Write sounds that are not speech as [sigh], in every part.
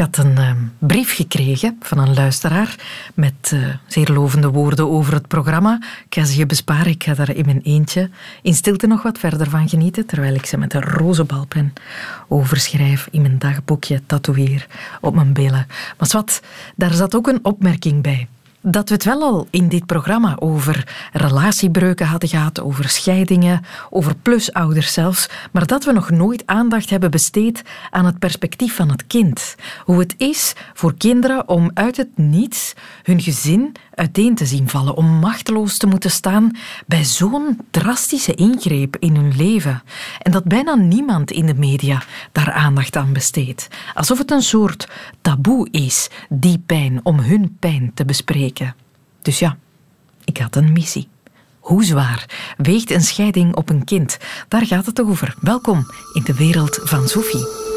had een uh, brief gekregen van een luisteraar met uh, zeer lovende woorden over het programma. Ik ga ze je besparen, ik ga daar in mijn eentje in stilte nog wat verder van genieten, terwijl ik ze met een roze balpen overschrijf in mijn dagboekje, tatoeëer op mijn billen. Maar wat, daar zat ook een opmerking bij dat we het wel al in dit programma over relatiebreuken hadden gehad, over scheidingen, over plusouders zelfs, maar dat we nog nooit aandacht hebben besteed aan het perspectief van het kind. Hoe het is voor kinderen om uit het niets hun gezin uiteen te zien vallen, om machteloos te moeten staan bij zo'n drastische ingreep in hun leven. En dat bijna niemand in de media daar aandacht aan besteedt. Alsof het een soort taboe is, die pijn, om hun pijn te bespreken. Dus ja, ik had een missie. Hoe zwaar weegt een scheiding op een kind? Daar gaat het over. Welkom in de wereld van Sophie.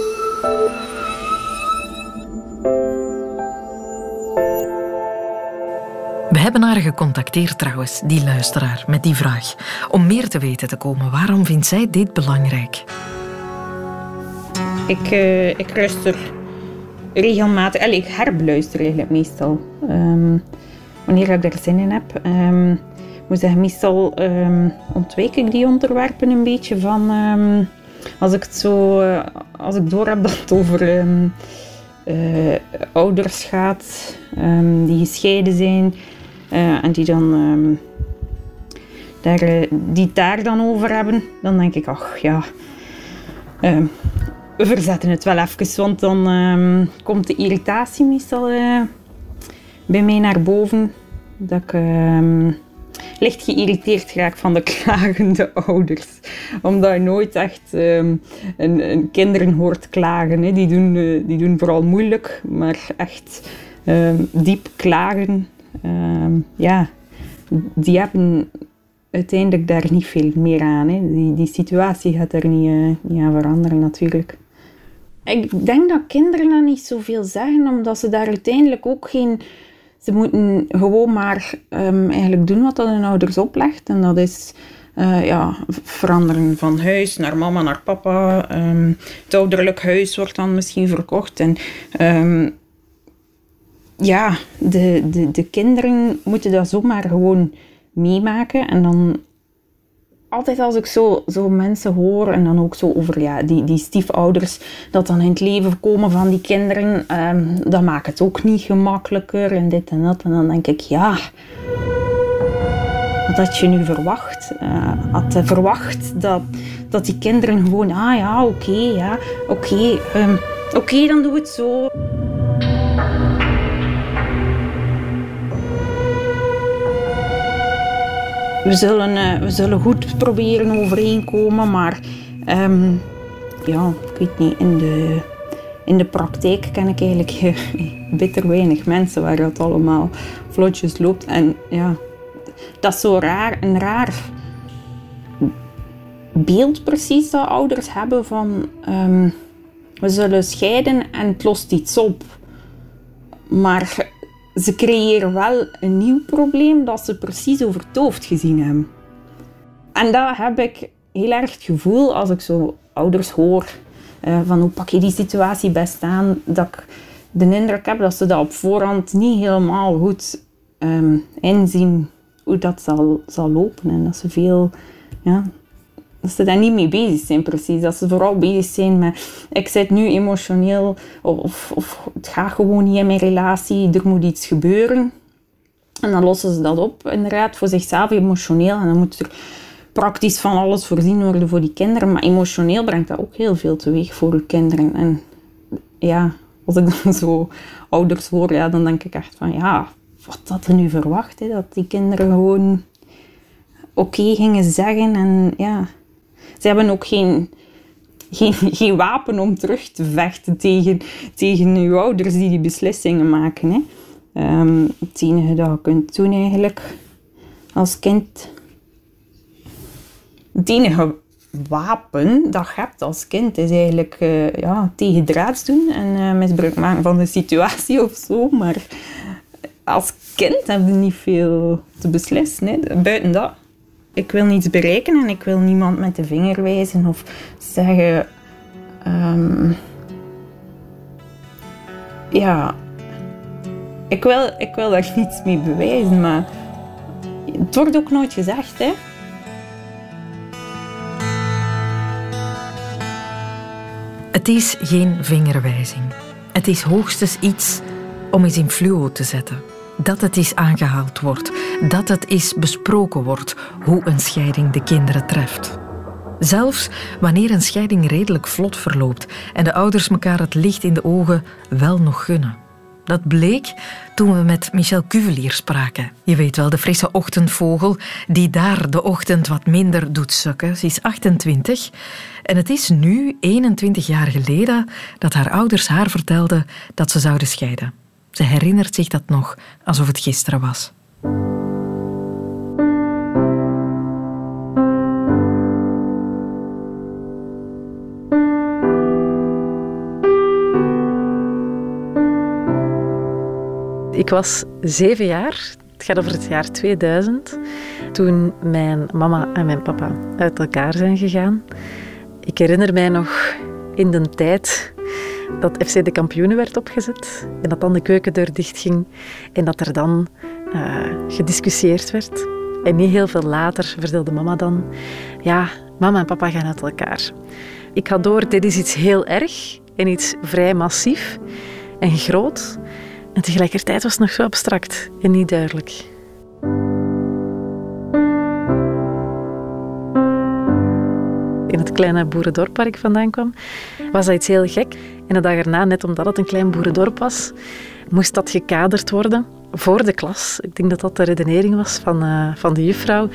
We hebben haar gecontacteerd trouwens, die luisteraar, met die vraag. Om meer te weten te komen, waarom vindt zij dit belangrijk? Ik, uh, ik luister regelmatig, en ik eigenlijk meestal. Um, wanneer ik er zin in heb. Ik moet zeggen, meestal um, ik die onderwerpen een beetje van... als ik het zo... Uh, als ik door heb dat het over... Uh, ouders gaat die gescheiden zijn, uh, en die dan daar, die daar dan over hebben, dan denk ik, ach ja, we verzetten het wel even, want dan um, komt de irritatie meestal eh, bij mij naar boven. Dat ik um, licht geïrriteerd raak van de [laughs] klagende ouders. Omdat je nooit echt een, een, kinderen hoort klagen. Hè. Die, doen, die doen vooral moeilijk, maar echt diep klagen Ehm, ja, die hebben uiteindelijk daar niet veel meer aan. Hè. Die, die situatie gaat er niet, uh, niet aan veranderen natuurlijk. Ik denk dat kinderen dan niet zoveel zeggen, omdat ze daar uiteindelijk ook geen... Ze moeten gewoon maar um, eigenlijk doen wat dat hun ouders oplegt. En dat is uh, ja, veranderen van huis naar mama, naar papa. Um, het ouderlijk huis wordt dan misschien verkocht. En ja, de, de, de kinderen moeten dat zomaar gewoon meemaken. En dan altijd als ik zo, zo mensen hoor en dan ook zo over ja, die, die stiefouders dat dan in het leven komen van die kinderen, um, dat maakt het ook niet gemakkelijker en dit en dat. En dan denk ik, ja, wat had je nu verwacht? Uh, had verwacht dat, dat die kinderen gewoon, ah ja, oké, ja, oké, um, oké, dan doe het zo. We zullen, uh, we zullen goed proberen overeenkomen, maar um, ja, ik weet niet, in de, in de praktijk ken ik eigenlijk [laughs] bitter weinig mensen waar dat allemaal vlotjes loopt. En ja, dat is zo raar, een raar beeld precies dat ouders hebben van um, we zullen scheiden en het lost iets op. Maar ze creëren wel een nieuw probleem dat ze precies over gezien hebben. En dat heb ik heel erg het gevoel als ik zo ouders hoor uh, van hoe pak je die situatie best aan, dat ik de indruk heb dat ze dat op voorhand niet helemaal goed um, inzien hoe dat zal, zal lopen en dat ze veel ja, dat ze daar niet mee bezig zijn precies. Dat ze vooral bezig zijn met ik zit nu emotioneel of, of het gaat gewoon niet in mijn relatie, er moet iets gebeuren. En dan lossen ze dat op inderdaad voor zichzelf emotioneel en dan moet er praktisch van alles voorzien worden voor die kinderen. Maar emotioneel brengt dat ook heel veel teweeg voor de kinderen. En ja, als ik [laughs] dan zo ouders hoor, ja, dan denk ik echt van ja, wat had er nu verwacht? Hè? Dat die kinderen gewoon oké gingen zeggen en ja, ze hebben ook geen, geen, geen wapen om terug te vechten tegen, tegen uw ouders die die beslissingen maken. Hè. Um, het enige dat je kunt doen eigenlijk als kind. Het enige wapen dat je hebt als kind is eigenlijk uh, ja, tegen draads doen en uh, misbruik maken van de situatie [laughs] of zo. Maar als kind heb je niet veel te beslissen. Hè. Buiten dat ik wil niets bereiken en ik wil niemand met de vinger wijzen of zeggen. Um, ja, ik wil, ik wil daar niets mee bewijzen, maar het wordt ook nooit gezegd, hè. Het is geen vingerwijzing. Het is hoogstens iets om eens in fluo te zetten. Dat het eens aangehaald wordt. Dat het eens besproken wordt hoe een scheiding de kinderen treft. Zelfs wanneer een scheiding redelijk vlot verloopt en de ouders elkaar het licht in de ogen wel nog gunnen. Dat bleek toen we met Michel Cuvelier spraken. Je weet wel, de frisse ochtendvogel die daar de ochtend wat minder doet sukken. Ze is 28 en het is nu 21 jaar geleden dat haar ouders haar vertelden dat ze zouden scheiden. Ze herinnert zich dat nog alsof het gisteren was. Ik was zeven jaar, het gaat over het jaar 2000, toen mijn mama en mijn papa uit elkaar zijn gegaan. Ik herinner mij nog in de tijd dat FC de kampioenen werd opgezet en dat dan de keukendeur dichtging en dat er dan uh, gediscussieerd werd. En niet heel veel later vertelde mama dan, ja, mama en papa gaan uit elkaar. Ik had door, dit is iets heel erg en iets vrij massief en groot. En tegelijkertijd was het nog zo abstract en niet duidelijk. In het kleine boerendorp waar ik vandaan kwam, was dat iets heel gek. En de dag erna, net omdat het een klein boerendorp was, moest dat gekaderd worden voor de klas. Ik denk dat dat de redenering was van, uh, van de juffrouw.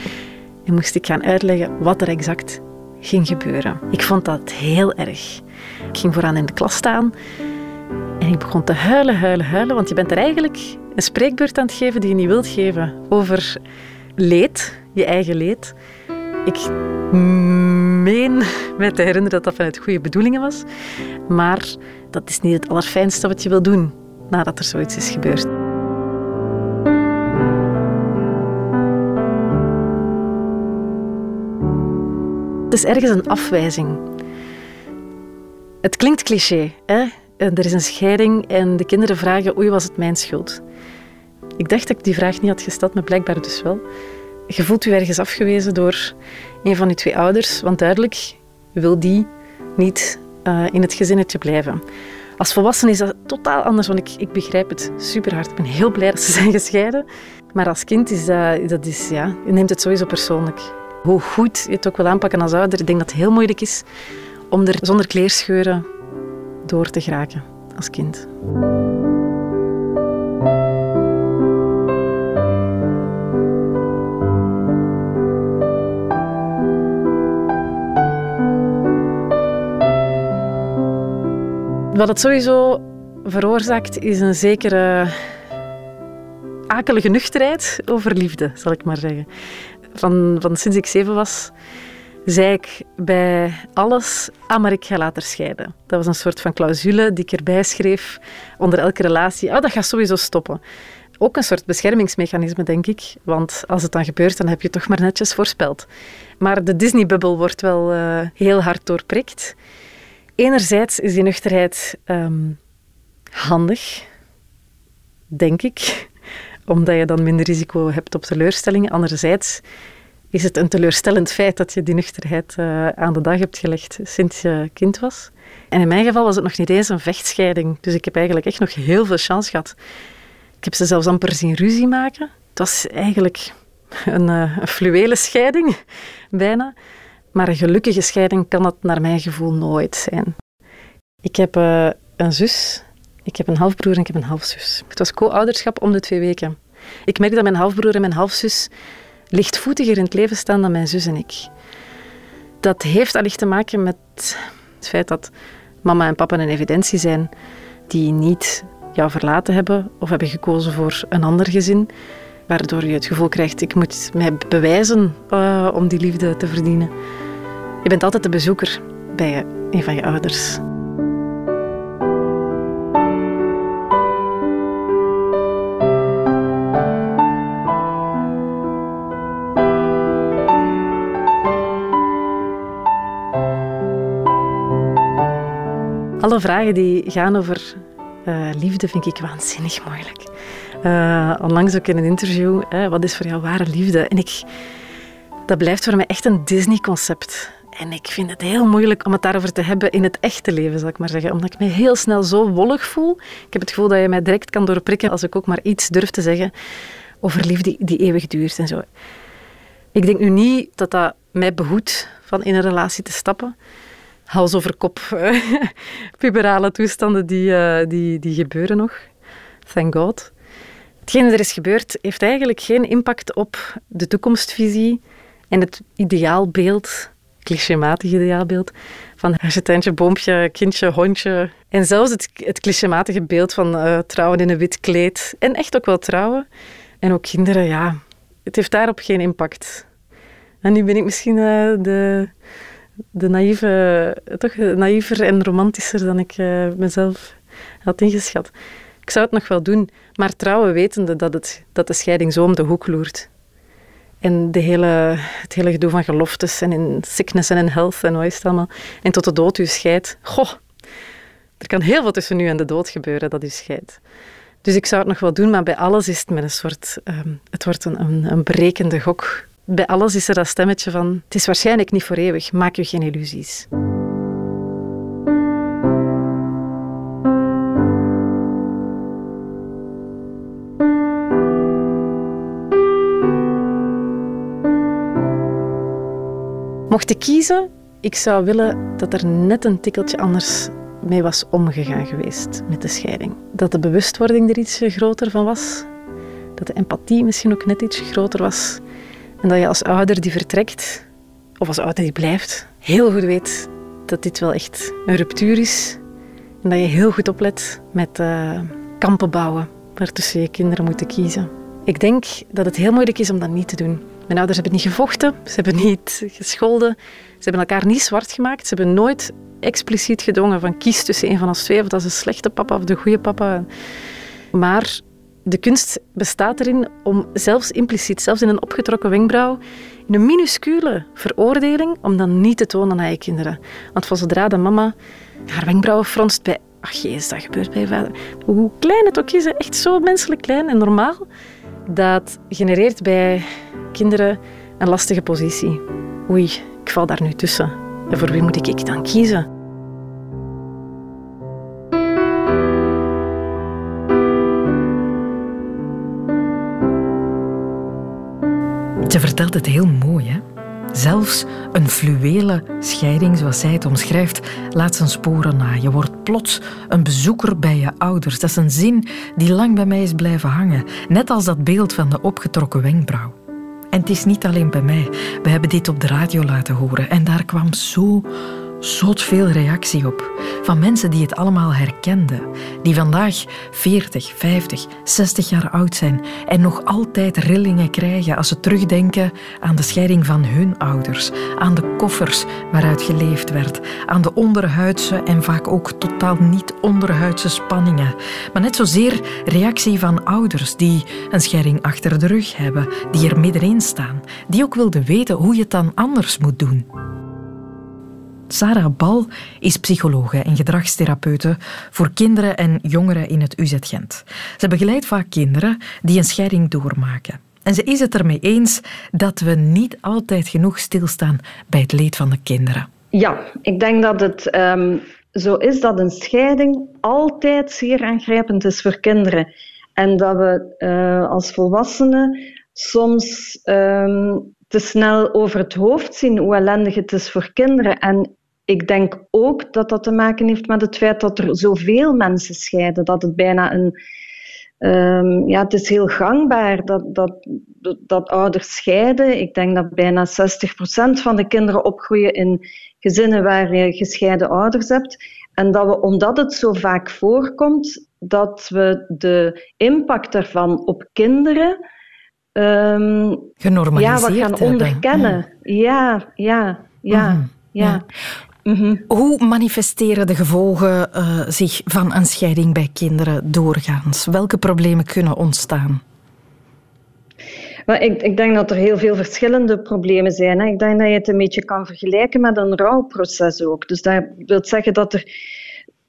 En moest ik gaan uitleggen wat er exact ging gebeuren. Ik vond dat heel erg. Ik ging vooraan in de klas staan en ik begon te huilen, huilen, huilen, want je bent er eigenlijk een spreekbeurt aan het geven die je niet wilt geven over leed, je eigen leed. Ik meen mij te herinneren dat dat vanuit goede bedoelingen was, maar dat is niet het allerfijnste wat je wil doen nadat er zoiets is gebeurd. Het is ergens een afwijzing. Het klinkt cliché, hè? Er is een scheiding en de kinderen vragen, oei, was het mijn schuld? Ik dacht dat ik die vraag niet had gesteld, maar blijkbaar dus wel. Je voelt je ergens afgewezen door een van je twee ouders, want duidelijk wil die niet uh, in het gezinnetje blijven. Als volwassene is dat totaal anders, want ik, ik begrijp het super hard. Ik ben heel blij dat ze [laughs] zijn gescheiden. Maar als kind is dat, dat is, ja, je neemt het sowieso persoonlijk. Hoe goed je het ook wil aanpakken als ouder, ik denk dat het heel moeilijk is om er zonder kleerscheuren door te geraken als kind. Wat het sowieso veroorzaakt is een zekere akelige nuchterheid over liefde, zal ik maar zeggen. Van, van sinds ik zeven was, zei ik bij alles, ah, maar ik ga later scheiden. Dat was een soort van clausule die ik erbij schreef onder elke relatie. Oh, dat gaat sowieso stoppen. Ook een soort beschermingsmechanisme, denk ik. Want als het dan gebeurt, dan heb je toch maar netjes voorspeld. Maar de Disney-bubbel wordt wel uh, heel hard doorprikt. Enerzijds is die nuchterheid um, handig, denk ik, omdat je dan minder risico hebt op teleurstellingen. Anderzijds is het een teleurstellend feit dat je die nuchterheid uh, aan de dag hebt gelegd sinds je kind was. En in mijn geval was het nog niet eens een vechtscheiding. Dus ik heb eigenlijk echt nog heel veel chance gehad. Ik heb ze zelfs amper zien ruzie maken. Het was eigenlijk een, uh, een fluwele scheiding, [laughs] bijna. Maar een gelukkige scheiding kan dat naar mijn gevoel nooit zijn. Ik heb uh, een zus, ik heb een halfbroer en ik heb een halfzus. Het was co-ouderschap om de twee weken. Ik merk dat mijn halfbroer en mijn halfzus lichtvoetiger in het leven staan dan mijn zus en ik. Dat heeft allicht te maken met het feit dat mama en papa een evidentie zijn die niet jou verlaten hebben of hebben gekozen voor een ander gezin, waardoor je het gevoel krijgt, ik moet mij bewijzen uh, om die liefde te verdienen. Je bent altijd de bezoeker bij een van je ouders. Alle vragen die gaan over Uh, liefde vind ik waanzinnig moeilijk. Uh, onlangs ook in een interview, wat is voor jou ware liefde? En ik, dat blijft voor mij echt een Disney-concept. En ik vind het heel moeilijk om het daarover te hebben in het echte leven, zal ik maar zeggen. Omdat ik me heel snel zo wollig voel. Ik heb het gevoel dat je mij direct kan doorprikken als ik ook maar iets durf te zeggen over liefde die eeuwig duurt en zo. Ik denk nu niet dat dat mij behoedt van in een relatie te stappen. Hals over kop, [laughs] puberale toestanden die, uh, die, die gebeuren nog. Thank God. Hetgeen er is gebeurd, heeft eigenlijk geen impact op de toekomstvisie en het ideaalbeeld, clichématig ideaalbeeld, van huisentijntje, boompje, kindje, hondje. En zelfs het, het clichématige beeld van uh, trouwen in een wit kleed. En echt ook wel trouwen. En ook kinderen, ja. Het heeft daarop geen impact. En nu ben ik misschien de, de naïeve, toch naïver en romantischer dan ik uh, mezelf had ingeschat. Ik zou het nog wel doen, maar trouwen wetende dat, het, dat de scheiding zo om de hoek loert. En de hele, het hele gedoe van geloftes en in sickness en in health en wat is het allemaal. En tot de dood u scheidt. Goh, er kan heel veel tussen nu en de dood gebeuren dat u scheidt. Dus ik zou het nog wel doen, maar bij alles is het met een soort... Um, het wordt een, een, een gok. Bij alles is er dat stemmetje van... Het is waarschijnlijk niet voor eeuwig, maak je geen illusies. Mocht ik kiezen, ik zou willen dat er net een tikkeltje anders mee was omgegaan geweest met de scheiding. Dat de bewustwording er iets groter van was. Dat de empathie misschien ook net iets groter was. En dat je als ouder die vertrekt, of als ouder die blijft, heel goed weet dat dit wel echt een ruptuur is. En dat je heel goed oplet met uh, kampen bouwen waartussen je kinderen moeten kiezen. Ik denk dat het heel moeilijk is om dat niet te doen. Mijn ouders hebben niet gevochten, ze hebben niet gescholden, ze hebben elkaar niet zwart gemaakt, ze hebben nooit expliciet gedwongen van kies tussen een van ons twee, of dat is een slechte papa of de goede papa. Maar de kunst bestaat erin om zelfs impliciet, zelfs in een opgetrokken wenkbrauw, in een minuscule veroordeling, om dan niet te tonen aan je kinderen. Want van zodra de mama haar wenkbrauwen fronst bij, ach jezus, dat gebeurt bij je vader. Hoe klein het ook is, echt zo menselijk klein en normaal, dat genereert bij kinderen een lastige positie. Oei, ik val daar nu tussen. En voor wie moet ik dan kiezen? Ze vertelt het heel mooi, hè? Zelfs een fluwele scheiding, zoals zij het omschrijft, laat zijn sporen na. Je wordt plots een bezoeker bij je ouders. Dat is een zin die lang bij mij is blijven hangen. Net als dat beeld van de opgetrokken wenkbrauw. En het is niet alleen bij mij. We hebben dit op de radio laten horen en daar kwam zo zot veel reactie op. Van mensen die het allemaal herkenden. Die vandaag 40, 50, 60 jaar oud zijn en nog altijd rillingen krijgen als ze terugdenken aan de scheiding van hun ouders. Aan de koffers waaruit geleefd werd. Aan de onderhuidse en vaak ook totaal niet onderhuidse spanningen. Maar net zozeer reactie van ouders die een scheiding achter de rug hebben. Die er middenin staan. Die ook wilden weten hoe je het dan anders moet doen. Sarah Bal is psychologe en gedragstherapeute voor kinderen en jongeren in het UZ Gent. Ze begeleidt vaak kinderen die een scheiding doormaken. En ze is het ermee eens dat we niet altijd genoeg stilstaan bij het leed van de kinderen. Ja, ik denk dat het um, zo is dat een scheiding altijd zeer aangrijpend is voor kinderen. En dat we uh, als volwassenen soms um, te snel over het hoofd zien hoe ellendig het is voor kinderen. En ik denk ook dat dat te maken heeft met het feit dat er zoveel mensen scheiden. Dat het bijna een. Um, ja, het is heel gangbaar dat, dat, dat, ouders scheiden. Ik denk dat bijna 60% van de kinderen opgroeien in gezinnen waar je gescheiden ouders hebt. En dat we, omdat het zo vaak voorkomt, dat we de impact daarvan op kinderen. Um, Genormaliseerd ja, wat gaan onderkennen. Ja, ja, ja. Mhm. ja. Mhm. Hoe manifesteren de gevolgen uh, zich van een scheiding bij kinderen doorgaans? Welke problemen kunnen ontstaan? Maar ik, ik, denk dat er heel veel verschillende problemen zijn. Hè. Ik denk dat je het een beetje kan vergelijken met een rouwproces ook. Dus dat wil zeggen dat er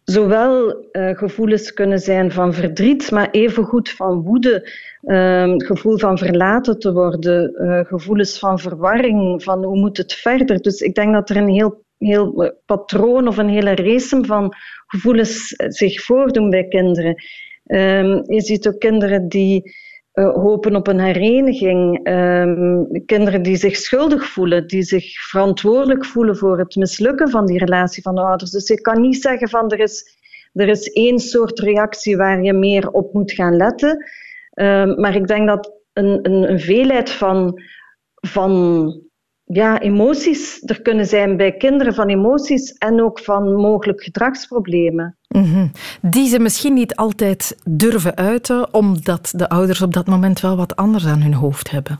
zowel uh, gevoelens kunnen zijn van verdriet, maar evengoed van woede, uh, gevoel van verlaten te worden, uh, gevoelens van verwarring, van hoe moet het verder. Dus ik denk dat er een heel, heel patroon of een hele race van gevoelens zich voordoen bij kinderen. Um, je ziet ook kinderen die uh, hopen op een hereniging. Um, kinderen die zich schuldig voelen, die zich verantwoordelijk voelen voor het mislukken van die relatie van de ouders. Dus je kan niet zeggen van er is, er is één soort reactie waar je meer op moet gaan letten. Um, maar ik denk dat een, een, een veelheid van, van ja, emoties er kunnen zijn bij kinderen, van emoties en ook van mogelijk gedragsproblemen. Mm Die ze misschien niet altijd durven uiten, omdat de ouders op dat moment wel wat anders aan hun hoofd hebben.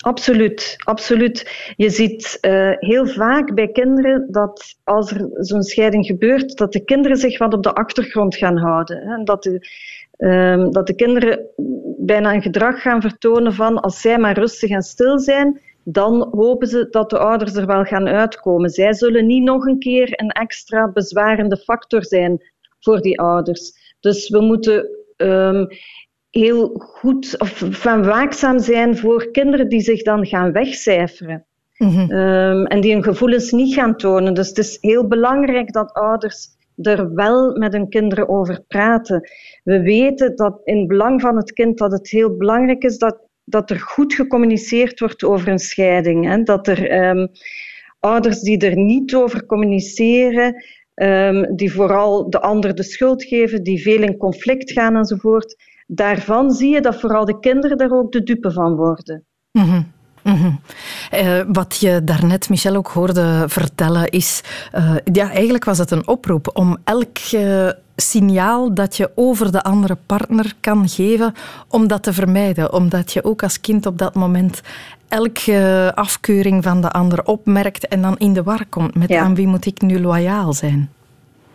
Absoluut, absoluut. Je ziet uh, heel vaak bij kinderen dat als er zo'n scheiding gebeurt, dat de kinderen zich wat op de achtergrond gaan houden. Hè. Dat, de, uh, dat de kinderen bijna een gedrag gaan vertonen van als zij maar rustig en stil zijn, dan hopen ze dat de ouders er wel gaan uitkomen. Zij zullen niet nog een keer een extra bezwarende factor zijn voor die ouders. Dus we moeten um, heel goed of van waakzaam zijn voor kinderen die zich dan gaan wegcijferen. Mm -hmm. um, en die hun gevoelens niet gaan tonen. Dus het is heel belangrijk dat ouders er wel met hun kinderen over praten. We weten dat in het belang van het kind dat het heel belangrijk is dat dat er goed gecommuniceerd wordt over een scheiding. Hè? Dat er um, ouders die er niet over communiceren, um, die vooral de ander de schuld geven, die veel in conflict gaan enzovoort, daarvan zie je dat vooral de kinderen daar ook de dupe van worden. Mm -hmm. Mm -hmm. uh, wat je daarnet Michel ook hoorde vertellen is, uh, ja, eigenlijk was het een oproep om elk uh, signaal dat je over de andere partner kan geven, om dat te vermijden. Omdat je ook als kind op dat moment elke afkeuring van de ander opmerkt en dan in de war komt met ja. aan wie moet ik nu loyaal zijn.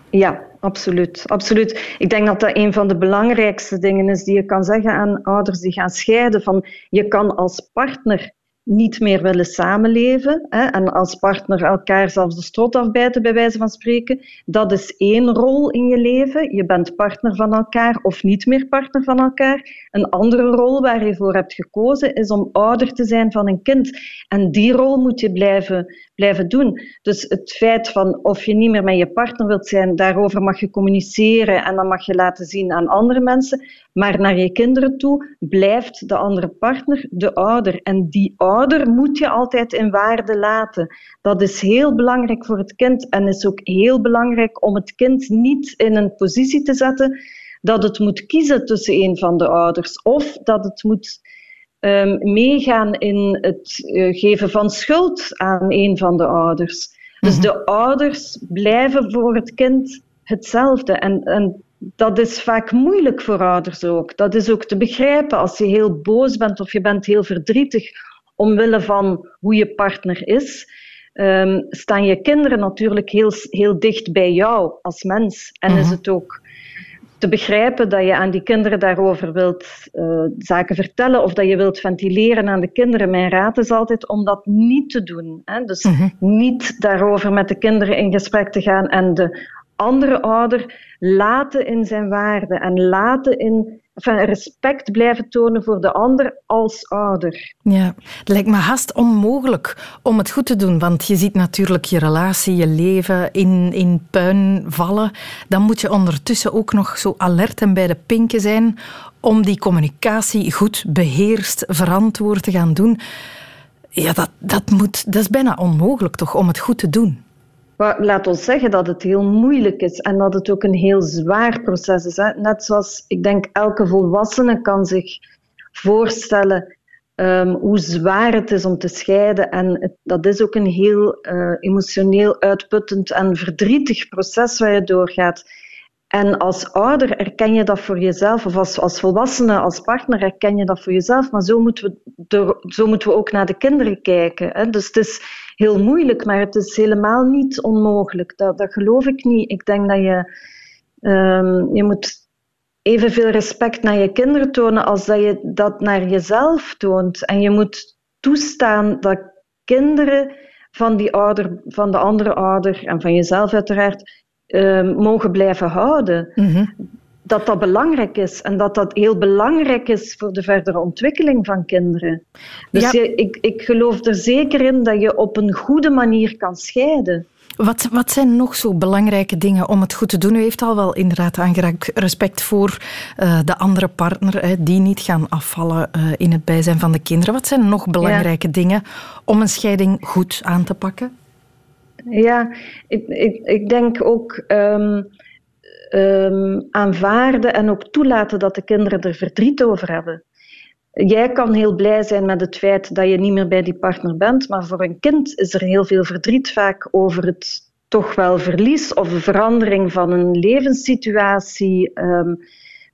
Ja, absoluut, absoluut. Ik denk dat dat een van de belangrijkste dingen is die je kan zeggen aan ouders die gaan scheiden. Van je kan als partner niet meer willen samenleven hè, en als partner elkaar zelfs de strot afbijten, bij wijze van spreken. Dat is één rol in je leven. Je bent partner van elkaar of niet meer partner van elkaar. Een andere rol waar je voor hebt gekozen is om ouder te zijn van een kind. En die rol moet je blijven, blijven doen. Dus het feit van of je niet meer met je partner wilt zijn, daarover mag je communiceren en dan mag je laten zien aan andere mensen. Maar naar je kinderen toe blijft de andere partner de ouder. En die ouder moet je altijd in waarde laten. Dat is heel belangrijk voor het kind en is ook heel belangrijk om het kind niet in een positie te zetten dat het moet kiezen tussen een van de ouders of dat het moet um, meegaan in het uh, geven van schuld aan een van de ouders. Dus de ouders blijven voor het kind hetzelfde. En, en dat is vaak moeilijk voor ouders ook. Dat is ook te begrijpen als je heel boos bent of je bent heel verdrietig omwille van hoe je partner is. Um, staan je kinderen natuurlijk heel, heel dicht bij jou als mens. En uh -huh. is het ook te begrijpen dat je aan die kinderen daarover wilt uh, zaken vertellen of dat je wilt ventileren aan de kinderen. Mijn raad is altijd om dat niet te doen. Hè? Dus uh -huh. niet daarover met de kinderen in gesprek te gaan en de andere ouder laten in zijn waarde en laten in enfin, respect blijven tonen voor de ander als ouder. Ja, het lijkt me haast onmogelijk om het goed te doen, want je ziet natuurlijk je relatie, je leven in, in puin vallen. Dan moet je ondertussen ook nog zo alert en bij de pinken zijn om die communicatie goed beheerst, verantwoord te gaan doen. Ja, dat, dat, moet, dat is bijna onmogelijk toch om het goed te doen. Laat ons zeggen dat het heel moeilijk is en dat het ook een heel zwaar proces is. Hè? Net zoals ik denk elke volwassene kan zich voorstellen um, hoe zwaar het is om te scheiden. En dat is ook een heel uh, emotioneel uitputtend en verdrietig proces waar je doorgaat. En als ouder erken je dat voor jezelf, of als, als volwassene, als partner erken je dat voor jezelf. Maar zo moeten we, zo moeten we ook naar de kinderen kijken. Hè? Dus het is heel moeilijk, maar het is helemaal niet onmogelijk. Dat, dat geloof ik niet. Ik denk dat je, um, je moet evenveel respect naar je kinderen tonen als dat je dat naar jezelf toont. En je moet toestaan dat kinderen van die ouder, van de andere ouder en van jezelf uiteraard ehm, mogen blijven houden. Mhm. Dat dat belangrijk is en dat dat heel belangrijk is voor de verdere ontwikkeling van kinderen. Dus Ja. je, ik, ik geloof er zeker in dat je op een goede manier kan scheiden. Wat, wat zijn nog zo belangrijke dingen om het goed te doen? U heeft al wel inderdaad aangeraakt respect voor eh, de andere partner, hè, die niet gaan afvallen eh, in het bijzijn van de kinderen. Wat zijn nog belangrijke dingen om een scheiding goed aan te pakken? Ja, ik, ik, denk ook ehm, ehm, aanvaarden en ook toelaten dat de kinderen er verdriet over hebben. Jij kan heel blij zijn met het feit dat je niet meer bij die partner bent, maar voor een kind is er heel veel verdriet vaak over het toch wel verlies of een verandering van een levenssituatie ehm,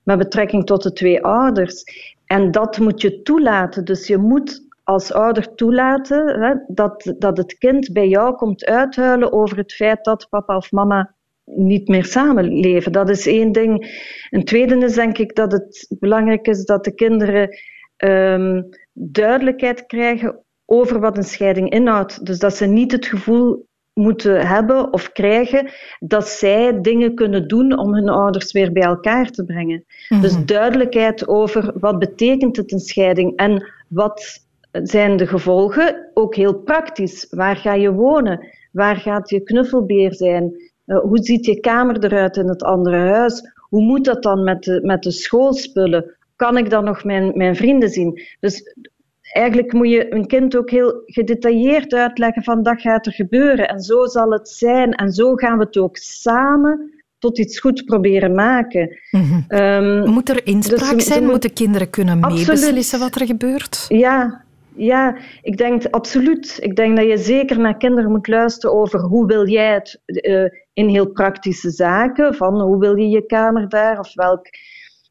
met betrekking tot de twee ouders. En dat moet je toelaten. Dus je moet als ouder toelaten hè, dat, dat het kind bij jou komt uithuilen over het feit dat papa of mama niet meer samenleven. Dat is één ding. Een tweede is denk ik dat het belangrijk is dat de kinderen ehm, duidelijkheid krijgen over wat een scheiding inhoudt. Dus dat ze niet het gevoel moeten hebben of krijgen dat zij dingen kunnen doen om hun ouders weer bij elkaar te brengen. Dus duidelijkheid over wat betekent het een scheiding en wat zijn de gevolgen, ook heel praktisch. Waar ga je wonen? Waar gaat je knuffelbeer zijn? Uh, hoe ziet je kamer eruit in het andere huis? Hoe moet dat dan met de, met de schoolspullen? Kan ik dan nog mijn, mijn vrienden zien? Dus eigenlijk moet je een kind ook heel gedetailleerd uitleggen van dat gaat er gebeuren en zo zal het zijn en zo gaan we het ook samen tot iets goed proberen maken. Mm-hmm. Um, moet er inspraak dus, zijn? Moet... Moeten kinderen kunnen meebeslissen wat er gebeurt? Ja, ja, ik denk absoluut. Ik denk dat je zeker naar kinderen moet luisteren over hoe wil jij het uh, in heel praktische zaken. Van hoe wil je je kamer daar? Of welk,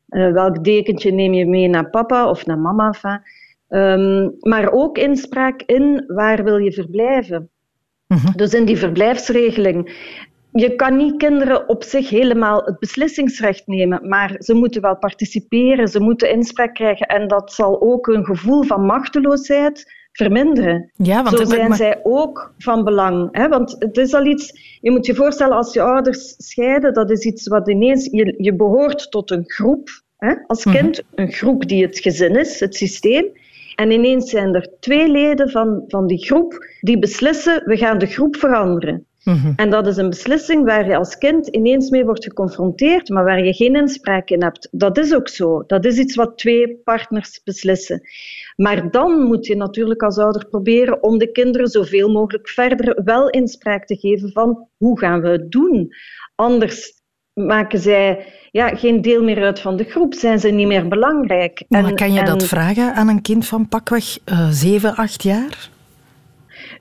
uh, welk dekentje neem je mee naar papa of naar mama? Enfin. Um, maar ook inspraak in waar wil je verblijven. Mm-hmm. Dus in die verblijfsregeling. Je kan niet kinderen op zich helemaal het beslissingsrecht nemen, maar ze moeten wel participeren, ze moeten inspraak krijgen en dat zal ook een gevoel van machteloosheid verminderen. Ja, want Zo zijn maar... zij ook van belang. Hè? Want het is al iets, je moet je voorstellen, als je ouders scheiden, dat is iets wat ineens, je, je behoort tot een groep, hè? als kind, mm-hmm. een groep die het gezin is, het systeem. En ineens zijn er twee leden van, van die groep die beslissen, we gaan de groep veranderen. Mm-hmm. En dat is een beslissing waar je als kind ineens mee wordt geconfronteerd, maar waar je geen inspraak in hebt. Dat is ook zo. Dat is iets wat twee partners beslissen. Maar dan moet je natuurlijk als ouder proberen om de kinderen zoveel mogelijk verder wel inspraak te geven van hoe gaan we het doen. Anders maken zij ja, geen deel meer uit van de groep, zijn ze niet meer belangrijk. Maar en, kan je en... dat vragen aan een kind van pakweg uh, 7, 8 jaar?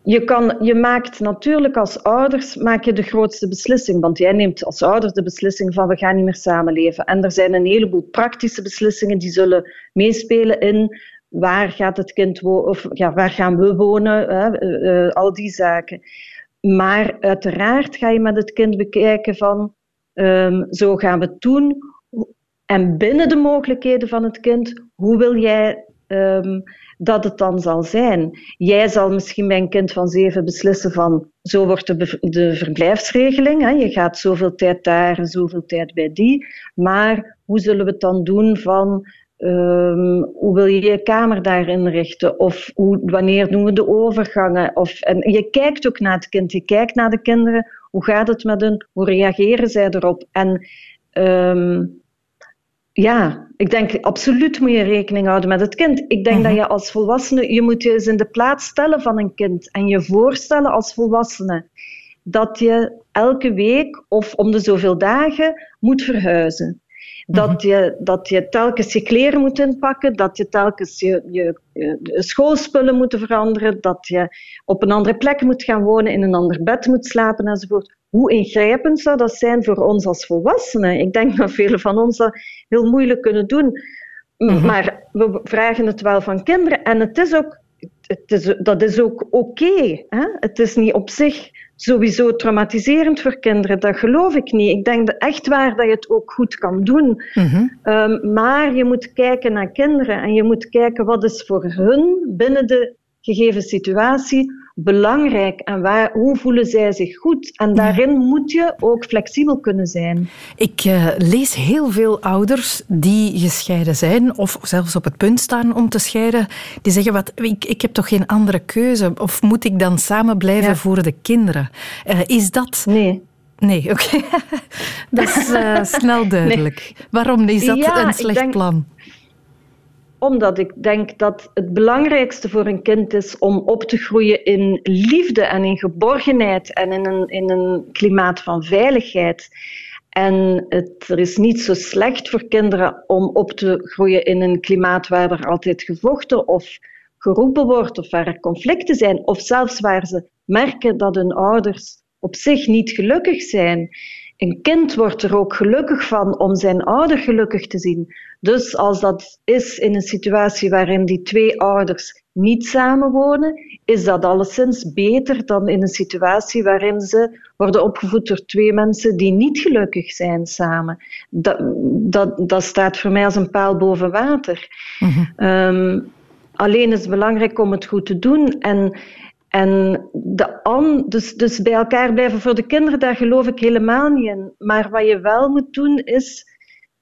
Je, kan, je maakt natuurlijk als ouders maak je de grootste beslissing, want jij neemt als ouder de beslissing van we gaan niet meer samenleven. En er zijn een heleboel praktische beslissingen die zullen meespelen in waar gaat het kind wonen, of ja, waar gaan we wonen, hè, uh, uh, al die zaken. Maar uiteraard ga je met het kind bekijken van um, zo gaan we het doen. En binnen de mogelijkheden van het kind, hoe wil jij um, dat het dan zal zijn. Jij zal misschien bij een kind van zeven beslissen van zo wordt de, de verblijfsregeling. Hè? Je gaat zoveel tijd daar en zoveel tijd bij die. Maar hoe zullen we het dan doen van um, hoe wil je je kamer daar inrichten? Of hoe, wanneer doen we de overgangen? Of, en je kijkt ook naar het kind, je kijkt naar de kinderen. Hoe gaat het met hen? Hoe reageren zij erop? En um, ja, ik denk absoluut moet je rekening houden met het kind. Ik denk dat je als volwassene, je moet je eens in de plaats stellen van een kind en je voorstellen als volwassene dat je elke week of om de zoveel dagen moet verhuizen. Dat je, dat je telkens je kleren moet inpakken, dat je telkens je, je, je schoolspullen moet veranderen, dat je op een andere plek moet gaan wonen, in een ander bed moet slapen enzovoort. Hoe ingrijpend zou dat zijn voor ons als volwassenen? Ik denk dat velen van ons dat heel moeilijk kunnen doen. Mm-hmm. Maar we vragen het wel van kinderen. En het is ook, het is, dat is ook oké. Okay, het is niet op zich sowieso traumatiserend voor kinderen. Dat geloof ik niet. Ik denk echt waar dat je het ook goed kan doen. Mm-hmm. Um, maar je moet kijken naar kinderen en je moet kijken wat is voor hun binnen de gegeven situatie belangrijk en waar, hoe voelen zij zich goed? En daarin moet je ook flexibel kunnen zijn. Ik uh, lees heel veel ouders die gescheiden zijn of zelfs op het punt staan om te scheiden, die zeggen, wat, ik, ik heb toch geen andere keuze? Of moet ik dan samen blijven voor de kinderen? Uh, is dat... Nee. Nee, oké. [laughs] dat is uh, snel duidelijk. Nee. Waarom is dat ja, een slecht denk, plan? Omdat ik denk dat het belangrijkste voor een kind is om op te groeien in liefde en in geborgenheid en in een, in een klimaat van veiligheid. En het, er is niet zo slecht voor kinderen om op te groeien in een klimaat waar er altijd gevochten of geroepen wordt, of waar er conflicten zijn, of zelfs waar ze merken dat hun ouders op zich niet gelukkig zijn. Een kind wordt er ook gelukkig van om zijn ouder gelukkig te zien. Dus als dat is in een situatie waarin die twee ouders niet samenwonen, is dat alleszins beter dan in een situatie waarin ze worden opgevoed door twee mensen die niet gelukkig zijn samen. Dat, dat, dat staat voor mij als een paal boven water. Mm um, alleen is het belangrijk om het goed te doen. En en de an, dus, dus bij elkaar blijven voor de kinderen, daar geloof ik helemaal niet in. Maar wat je wel moet doen, is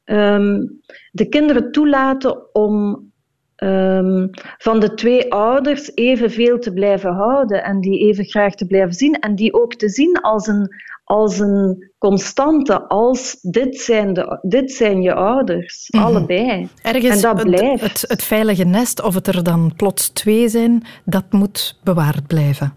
um, de kinderen toelaten om um, van de twee ouders evenveel te blijven houden en die even graag te blijven zien en die ook te zien als een, als een constante, als dit zijn, de, dit zijn je ouders, mm -hmm. allebei. Ergens en dat blijft. Het, het, het, veilige nest, of het er dan plots twee zijn, dat moet bewaard blijven.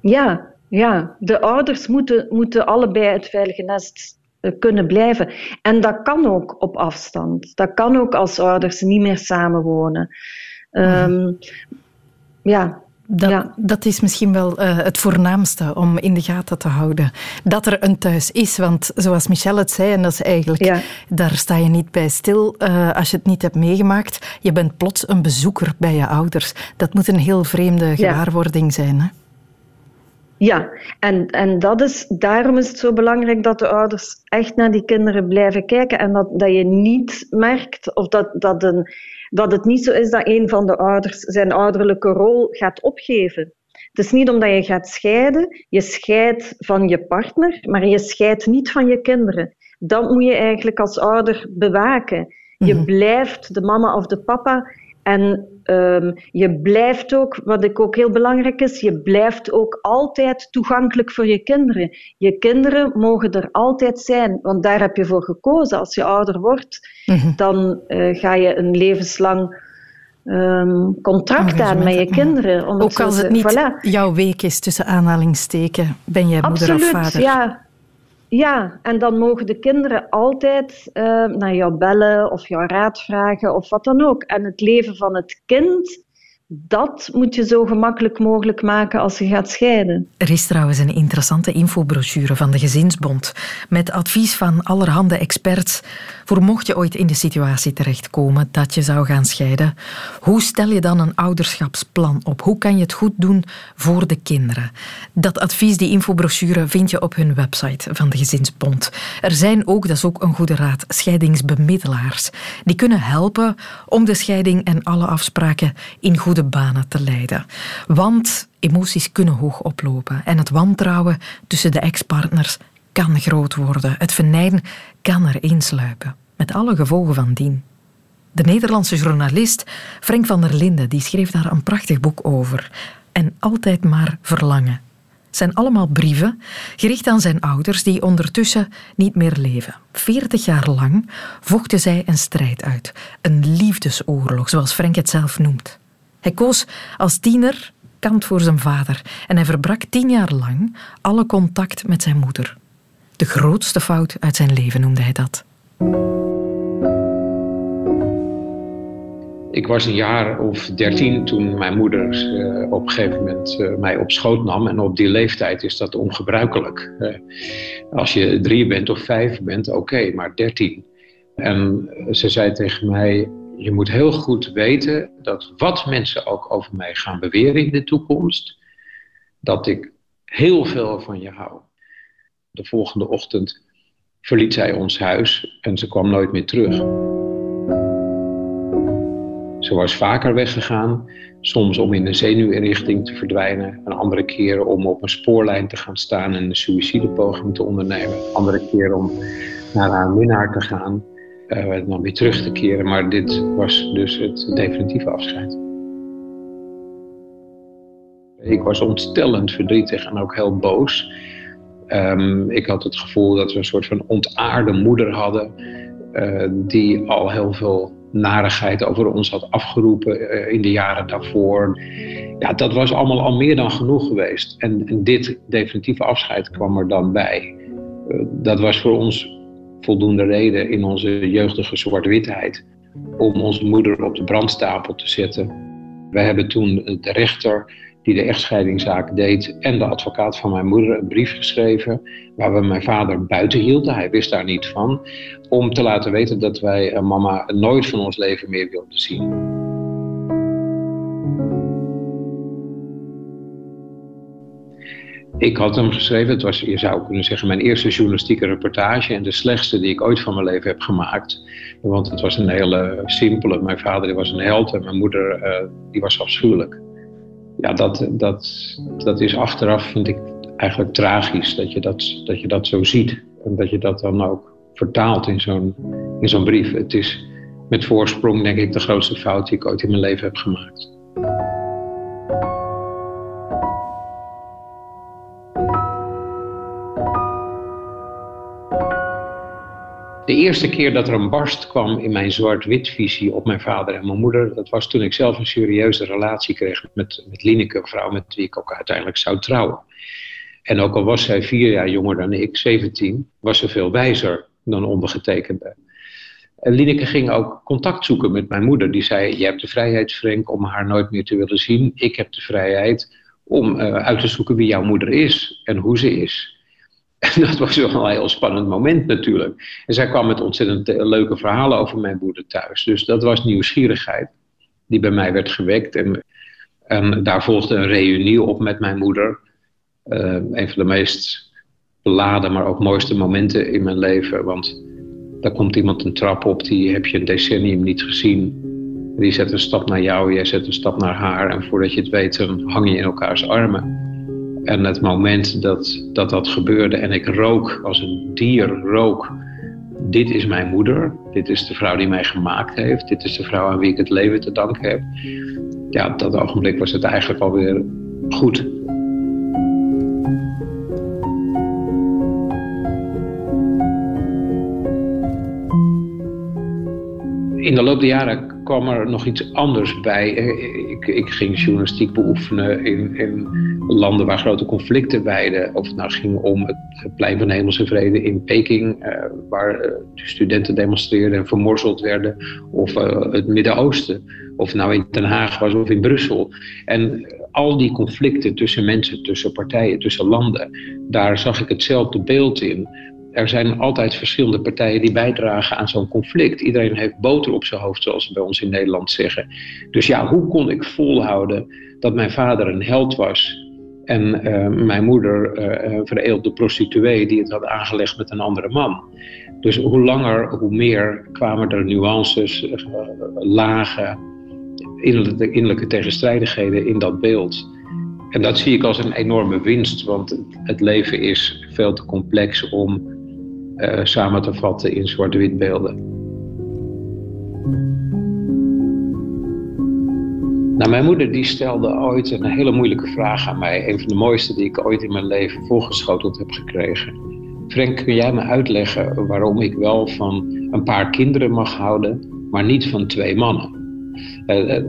Ja, ja. de ouders moeten, moeten allebei het veilige nest eh, kunnen blijven. En dat kan ook op afstand. Dat kan ook als ouders niet meer samenwonen. Um, ja, dat, ja. dat is misschien wel uh, het voornaamste om in de gaten te houden. Dat er een thuis is. Want zoals Michel het zei, en dat is eigenlijk, ja. daar sta je niet bij stil uh, als je het niet hebt meegemaakt. Je bent plots een bezoeker bij je ouders. Dat moet een heel vreemde gewaarwording zijn. Hè? Ja, en, en dat is, daarom is het zo belangrijk dat de ouders echt naar die kinderen blijven kijken en dat, dat je niet merkt of dat, dat, een, dat het niet zo is dat een van de ouders zijn ouderlijke rol gaat opgeven. Het is niet omdat je gaat scheiden, je scheidt van je partner, maar je scheidt niet van je kinderen. Dat moet je eigenlijk als ouder bewaken. Je mm-hmm. blijft de mama of de papa en um, je blijft ook, wat ik ook heel belangrijk is, je blijft ook altijd toegankelijk voor je kinderen. Je kinderen mogen er altijd zijn, want daar heb je voor gekozen. Als je ouder wordt, mm -hmm. dan uh, ga je een levenslang um, contract aan met je kinderen. Ook als het niet voilà. jouw week is, tussen aanhalingssteken, ben jij moeder Absoluut, of vader. ja. Ja, en dan mogen de kinderen altijd uh, naar jou bellen of jou raad vragen of wat dan ook. En het leven van het kind dat moet je zo gemakkelijk mogelijk maken als je gaat scheiden. Er is trouwens een interessante infobrochure van de Gezinsbond met advies van allerhande experts voor mocht je ooit in de situatie terechtkomen dat je zou gaan scheiden. Hoe stel je dan een ouderschapsplan op? Hoe kan je het goed doen voor de kinderen? Dat advies, die infobrochure, vind je op hun website van de Gezinsbond. Er zijn ook, dat is ook een goede raad, scheidingsbemiddelaars. Die kunnen helpen om de scheiding en alle afspraken in goede banen te leiden. Want emoties kunnen hoog oplopen en het wantrouwen tussen de ex-partners kan groot worden. Het venijn kan er insluipen, met alle gevolgen van dien. De Nederlandse journalist Frank van der Linden die schreef daar een prachtig boek over. En altijd maar verlangen. Zijn allemaal brieven gericht aan zijn ouders die ondertussen niet meer leven. Veertig jaar lang vochten zij een strijd uit. Een liefdesoorlog, zoals Frank het zelf noemt. Hij koos als tiener kant voor zijn vader en hij verbrak tien jaar lang alle contact met zijn moeder. De grootste fout uit zijn leven noemde hij dat. Ik was een jaar of dertien toen mijn moeder uh, op een gegeven moment uh, mij op schoot nam. En op die leeftijd is dat ongebruikelijk. Uh, als je drie bent of vijf bent, oké, maar dertien. En ze zei tegen mij: je moet heel goed weten dat wat mensen ook over mij gaan beweren in de toekomst, dat ik heel veel van je hou. De volgende ochtend verliet zij ons huis en ze kwam nooit meer terug. Ze was vaker weggegaan, soms om in een zenuwinrichting te verdwijnen, een andere keer om op een spoorlijn te gaan staan en een suïcidepoging te ondernemen, andere keer om naar haar minnaar te gaan, uh, dan weer terug te keren. Maar dit was dus het definitieve afscheid. Ik was ontstellend verdrietig en ook heel boos. Um, ik had het gevoel dat we een soort van ontaarde moeder hadden, uh, die al heel veel narigheid over ons had afgeroepen uh, in de jaren daarvoor. Ja, dat was allemaal al meer dan genoeg geweest. En, en dit definitieve afscheid kwam er dan bij. Uh, dat was voor ons voldoende reden in onze jeugdige zwart-witheid om onze moeder op de brandstapel te zetten. Wij hebben toen de rechter die de echtscheidingszaak deed en de advocaat van mijn moeder een brief geschreven waar we mijn vader buiten hielden. Hij wist daar niet van. Om te laten weten dat wij mama nooit van ons leven meer wilden zien. Ik had hem geschreven, het was, je zou kunnen zeggen, mijn eerste journalistieke reportage en de slechtste die ik ooit van mijn leven heb gemaakt. Want het was een hele simpele, mijn vader was een held en mijn moeder uh, die was afschuwelijk ja, dat, dat, dat is achteraf, vind ik, eigenlijk tragisch dat je dat, dat je dat zo ziet. En dat je dat dan ook vertaalt in zo'n, in zo'n brief. Het is met voorsprong, denk ik, de grootste fout die ik ooit in mijn leven heb gemaakt. De eerste keer dat er een barst kwam in mijn zwart-wit visie op mijn vader en mijn moeder, dat was toen ik zelf een serieuze relatie kreeg met, met Lineke, een vrouw met wie ik ook uiteindelijk zou trouwen. En ook al was zij vier jaar jonger dan ik, 17, was ze veel wijzer dan ondergetekende. En Lineke ging ook contact zoeken met mijn moeder. Die zei: Je hebt de vrijheid, Frank, om haar nooit meer te willen zien. Ik heb de vrijheid om uh, uit te zoeken wie jouw moeder is en hoe ze is. En [laughs] dat was wel een heel spannend moment natuurlijk. En zij kwam met ontzettend eh, leuke verhalen over mijn moeder thuis. Dus dat was nieuwsgierigheid die bij mij werd gewekt. En, daar volgde een reunie op met mijn moeder. Uh, een van de meest beladen, maar ook mooiste momenten in mijn leven. Want daar komt iemand een trap op, die heb je een decennium niet gezien. Die zet een stap naar jou, jij zet een stap naar haar. En voordat je het weet, hang je in elkaars armen. En het moment dat, dat dat gebeurde en ik rook als een dier rook. Dit is mijn moeder. Dit is de vrouw die mij gemaakt heeft. Dit is de vrouw aan wie ik het leven te danken heb. Ja, op dat ogenblik was het eigenlijk alweer goed. In de loop der jaren kwam er nog iets anders bij. Ik, ik ging journalistiek beoefenen in, in landen waar grote conflicten weiden. Of het nou ging om het plein van Hemelse Vrede in Peking, uh, waar uh, studenten demonstreerden en vermorzeld werden. Of het Midden-Oosten. Of nou in Den Haag was of in Brussel. En al die conflicten tussen mensen, tussen partijen, tussen landen, daar zag ik hetzelfde beeld in. Er zijn altijd verschillende partijen die bijdragen aan zo'n conflict. Iedereen heeft boter op zijn hoofd, zoals ze bij ons in Nederland zeggen. Dus ja, hoe kon ik volhouden dat mijn vader een held was en uh, mijn moeder uh, vereelde prostituee die het had aangelegd met een andere man. Dus hoe langer, hoe meer kwamen er nuances, uh, lagen, innerlijke tegenstrijdigheden in dat beeld. En dat zie ik als een enorme winst, want het leven is veel te complex om samen te vatten in zwart-wit beelden. Nou, mijn moeder die stelde ooit een hele moeilijke vraag aan mij. Een van de mooiste die ik ooit in mijn leven voorgeschoteld heb gekregen. Frank, kun jij me uitleggen waarom ik wel van een paar kinderen mag houden, maar niet van twee mannen? Uh,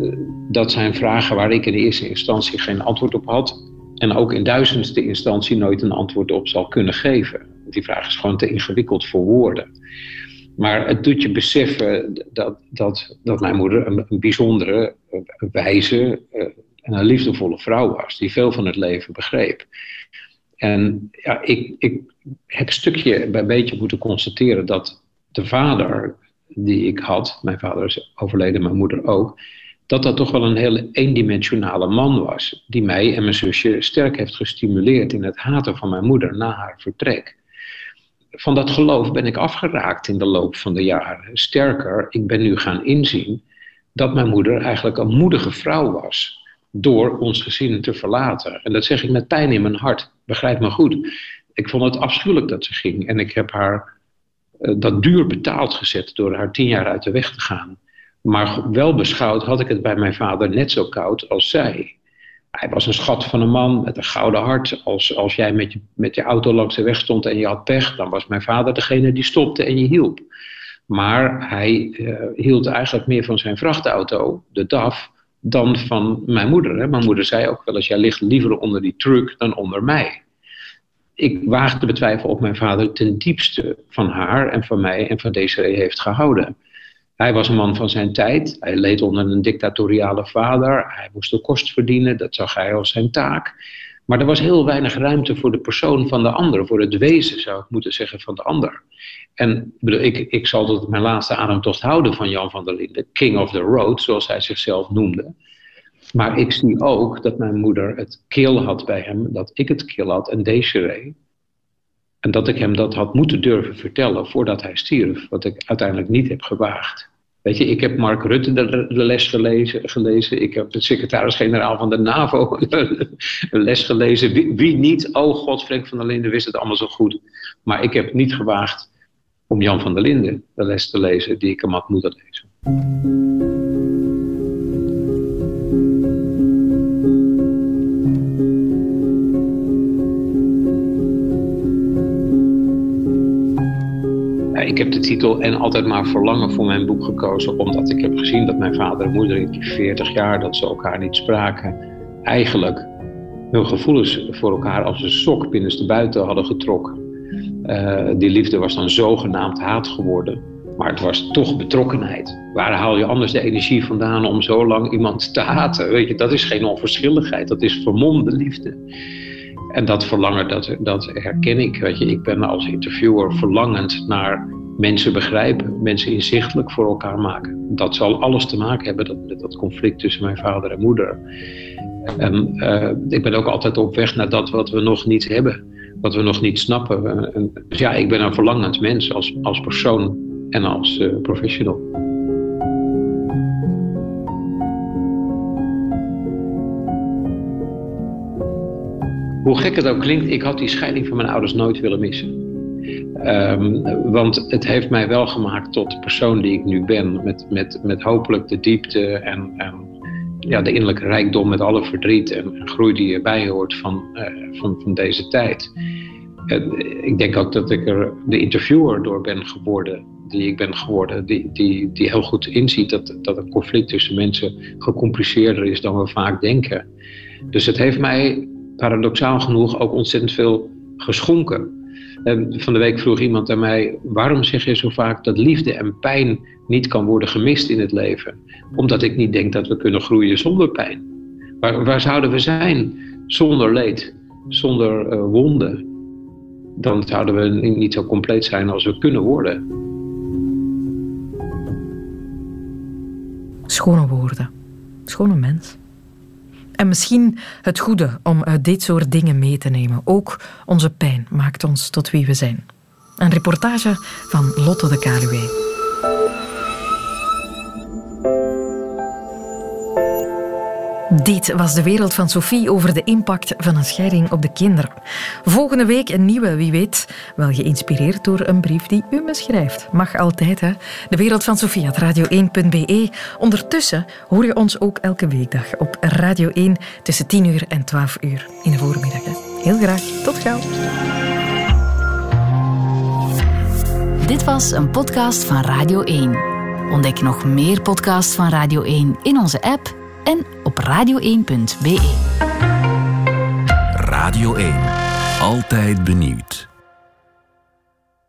dat zijn vragen waar ik in de eerste instantie geen antwoord op had. En ook in duizendste instantie nooit een antwoord op zal kunnen geven. Die vraag is gewoon te ingewikkeld voor woorden. Maar het doet je beseffen dat, dat, dat mijn moeder een, een bijzondere, wijze eh, en een liefdevolle vrouw was, die veel van het leven begreep. En ja, ik, ik heb stukje bij beetje moeten constateren dat de vader die ik had, mijn vader is overleden, mijn moeder ook, dat dat toch wel een hele eendimensionale man was, die mij en mijn zusje sterk heeft gestimuleerd in het haten van mijn moeder na haar vertrek van dat geloof ben ik afgeraakt in de loop van de jaren. Sterker, ik ben nu gaan inzien dat mijn moeder eigenlijk een moedige vrouw was door ons gezin te verlaten. En dat zeg ik met pijn in mijn hart, begrijp me goed. Ik vond het afschuwelijk dat ze ging en ik heb haar uh, dat duur betaald gezet door haar tien jaar uit de weg te gaan. Maar wel beschouwd had ik het bij mijn vader net zo koud als zij. Hij was een schat van een man met een gouden hart. Als, als jij met je, met je auto langs de weg stond en je had pech, dan was mijn vader degene die stopte en je hielp. Maar hij uh, hield eigenlijk meer van zijn vrachtauto, de DAF, dan van mijn moeder. Hè. Mijn moeder zei ook wel eens, jij ligt liever onder die truck dan onder mij. Ik waag te betwijfelen of mijn vader ten diepste van haar en van mij en van Desiree heeft gehouden. Hij was een man van zijn tijd. Hij leed onder een dictatoriale vader. Hij moest de kost verdienen. Dat zag hij als zijn taak. Maar er was heel weinig ruimte voor de persoon van de ander. Voor het wezen, zou ik moeten zeggen, van de ander. En ik, ik zal tot mijn laatste ademtocht houden van Jan van der Linden. King of the road, zoals hij zichzelf noemde. Maar ik zie ook dat mijn moeder het kill had bij hem. Dat ik het kill had en Desiree. En dat ik hem dat had moeten durven vertellen voordat hij stierf. Wat ik uiteindelijk niet heb gewaagd. Weet je, ik heb Mark Rutte de, les gelezen. Ik heb de secretaris-generaal van de NAVO [laughs] een les gelezen. Wie, wie, niet? Oh god, Frank van der Linden wist het allemaal zo goed. Maar ik heb niet gewaagd om Jan van der Linden de les te lezen die ik hem had moeten lezen. Ik heb de titel En altijd maar verlangen voor mijn boek gekozen, omdat ik heb gezien dat mijn vader en moeder in die 40 jaar dat ze elkaar niet spraken, eigenlijk hun gevoelens voor elkaar als een sok binnenste buiten hadden getrokken. Uh, die liefde was dan zogenaamd haat geworden, maar het was toch betrokkenheid. Waar haal je anders de energie vandaan om zo lang iemand te haten? Weet je, dat is geen onverschilligheid, dat is vermomde liefde. En dat verlangen, dat, dat herken ik. Weet je. Ik ben als interviewer verlangend naar mensen begrijpen, mensen inzichtelijk voor elkaar maken. Dat zal alles te maken hebben met dat conflict tussen mijn vader en moeder. En uh, ik ben ook altijd op weg naar dat wat we nog niet hebben, wat we nog niet snappen. En, dus ja, ik ben een verlangend mens als, als persoon en als uh, professional. Hoe gek het ook klinkt, ik had die scheiding van mijn ouders nooit willen missen. Um, want het heeft mij wel gemaakt tot de persoon die ik nu ben. Met, met, met hopelijk de diepte en, ja, de innerlijke rijkdom met alle verdriet en, groei die erbij hoort van, uh, van, van deze tijd. Ik denk ook dat ik er de interviewer door ben geworden, die ik ben geworden, die, die, die heel goed inziet dat, dat een conflict tussen mensen gecompliceerder is dan we vaak denken. Dus het heeft mij paradoxaal genoeg ook ontzettend veel geschonken. Van de week vroeg iemand aan mij: waarom zeg je zo vaak dat liefde en pijn niet kan worden gemist in het leven? Omdat ik niet denk dat we kunnen groeien zonder pijn. Waar, waar zouden we zijn zonder leed, zonder uh, wonden? Dan zouden we niet zo compleet zijn als we kunnen worden. Schone woorden. Schone mens. En misschien het goede om uit dit soort dingen mee te nemen. Ook onze pijn maakt ons tot wie we zijn. Een reportage van Lotte de Kaluwe. Dit was de wereld van Sophie over de impact van een scheiding op de kinderen. Volgende week een nieuwe, wie weet, wel geïnspireerd door een brief die u me schrijft. Mag altijd, hè? De wereld van Sophie radio1.be. Ondertussen hoor je ons ook elke weekdag op Radio 1 tussen 10 uur en 12 uur in de voormiddag. Heel graag, tot gauw. Dit was een podcast van Radio 1. Ontdek nog meer podcasts van Radio 1 in onze app en op radio1.be. Radio 1. Altijd benieuwd.